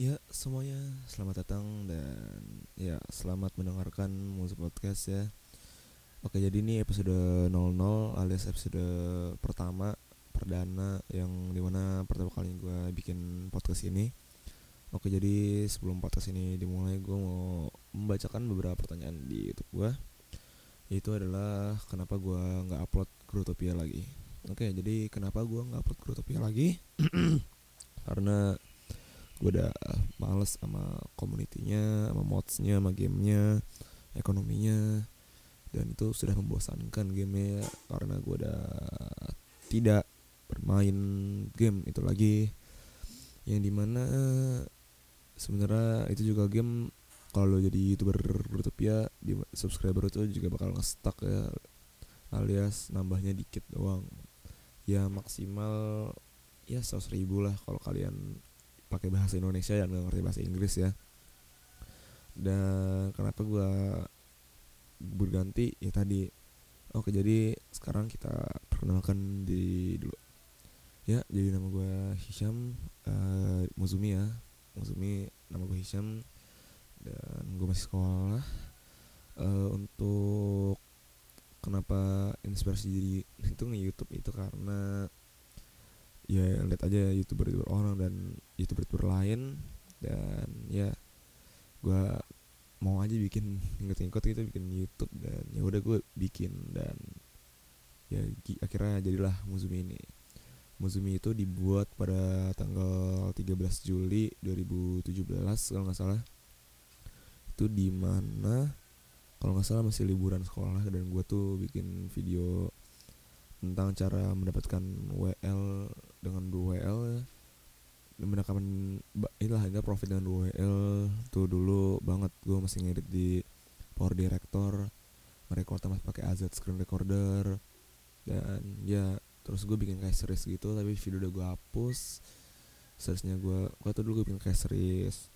Ya semuanya. Selamat datang dan ya selamat mendengarkan musik podcast ya. Oke jadi ini episode 00 alias episode pertama perdana yang di mana pertama kali gue bikin podcast ini. Oke jadi sebelum podcast ini dimulai gue mau membacakan beberapa pertanyaan di youtube gue Itu adalah kenapa gue nggak upload Grutopia lagi? Oke jadi kenapa gue nggak upload Grutopia lagi? Karena gue udah males sama komunitinya sama modsnya sama gamenya ekonominya. Dan itu sudah membosankan gamenya karena gue udah tidak bermain game itu lagi. Yang di mana sebenarnya itu juga game kalau jadi youtuber ya di subscriber itu juga bakal ngestak ya alias nambahnya dikit doang. Ya maksimal ya seratus ribu lah kalau kalian pakai bahasa Indonesia yang nggak ngerti bahasa Inggris ya. Dan kenapa gue berganti? Ya tadi. Oke jadi sekarang kita perkenalkan di dulu. Ya jadi nama gue Hisham uh, Muzumi ya. Muzumi nama gue Hisham. Dan gue masih sekolah. Uh, untuk kenapa inspirasi jadi itu nge YouTube itu karena ya lihat aja youtuber youtuber orang dan youtuber youtuber lain. Dan ya gue mau aja bikin ngikut-ngikut gitu bikin YouTube dan ya udah gue bikin dan ya akhirnya jadilah Muzumi ini. Muzumi itu dibuat pada tanggal 13 Juli 2017 kalau nggak salah. Itu di mana kalau nggak salah masih liburan sekolah dan gue tuh bikin video tentang cara mendapatkan WL dengan 2 WL ya mendapatkan inilah ini profit 2 WL tuh dulu banget gue masih ngedit di Power Director merekord masih pakai AZ screen recorder dan ya terus gue bikin kayak series gitu tapi video udah gue hapus seriesnya gue gue tuh dulu gue bikin kayak series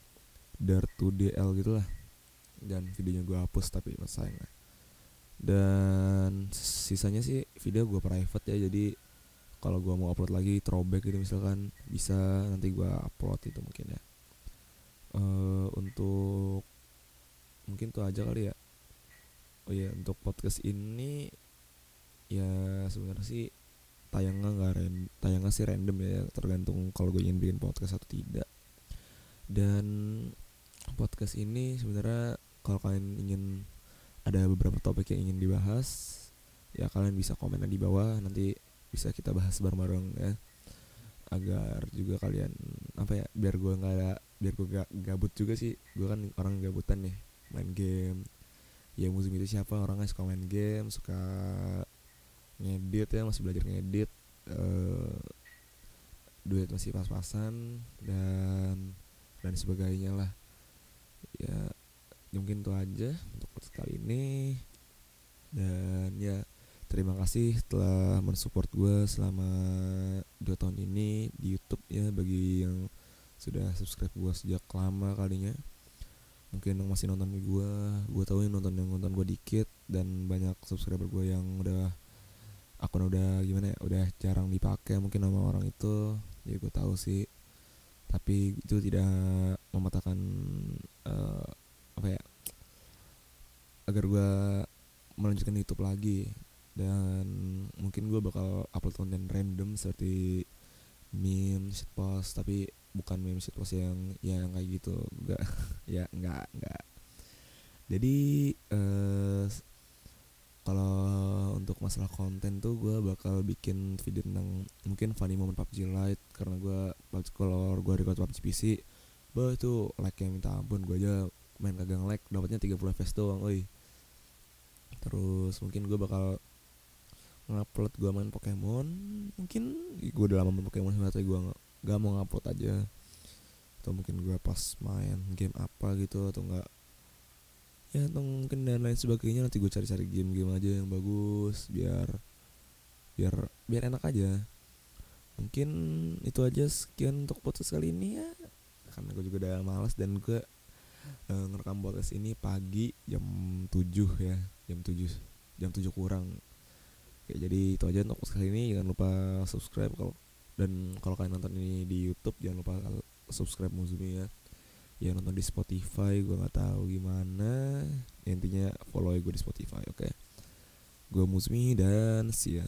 Dare to DL gitu lah dan videonya gue hapus tapi mas sayang lah. Dan sisanya sih video gue private ya jadi kalau gue mau upload lagi throwback gitu misalkan bisa nanti gue upload itu mungkin ya uh, untuk mungkin tuh aja kali ya. Oh ya untuk podcast ini ya sebenarnya sih tayangnya nggak random tayangnya sih random ya tergantung kalau gue ingin bikin podcast atau tidak. Dan podcast ini sebenarnya kalau kalian ingin ada beberapa topik yang ingin dibahas ya kalian bisa komen di bawah nanti bisa kita bahas bareng-bareng ya. Agar juga kalian apa ya biar gue nggak ada biar gue gak gabut juga sih. Gue kan orang gabutan nih main game. Ya musim itu siapa orangnya suka main game suka ngedit ya masih belajar ngedit uh, duit masih pas-pasan dan dan sebagainya lah. Ya mungkin itu aja untuk kali ini. Dan ya terima kasih telah mensupport gue selama dua tahun ini di YouTube ya bagi yang sudah subscribe gue sejak lama kalinya. Mungkin yang masih nonton gue gue tahu yang nonton yang nonton gue dikit dan banyak subscriber gue yang udah akun udah gimana ya udah jarang dipakai mungkin nama orang itu. Ya gue tahu sih. Tapi itu tidak mematahkan uh, apa ya agar gue melanjutkan YouTube lagi. Dan mungkin gue bakal upload konten random seperti meme shitpost tapi bukan meme shitpost yang yang kayak gitu. Enggak ya enggak enggak jadi uh, kalau untuk masalah konten tuh gue bakal bikin video tentang mungkin funny moment PUBG Lite karena gue kalau gue record PUBG PC bah itu like yang minta ampun. Gue aja main kagak like dapatnya 30 fps doang oi terus mungkin gue bakal ngupload gue main Pokemon. Mungkin gue udah lama main Pokemon tapi gue gak, gak mau ngupload aja. Atau mungkin gue pas main game apa gitu atau enggak ya atau mungkin dan lain sebagainya nanti gue cari-cari game-game aja yang bagus biar biar biar enak aja. Mungkin itu aja sekian untuk podcast kali ini ya. Karena gue juga udah malas dan gue uh, ngerekam podcast ini pagi jam 7 ya jam 7 jam 7 kurang. Oke, jadi itu aja untuk kali ini. Jangan lupa subscribe kalau dan kalau kalian nonton ini di YouTube jangan lupa subscribe Muzumi ya. Ya nonton di Spotify gue nggak tahu gimana. Ya, intinya follow gue di Spotify oke? Okay? gue Musmi dan ya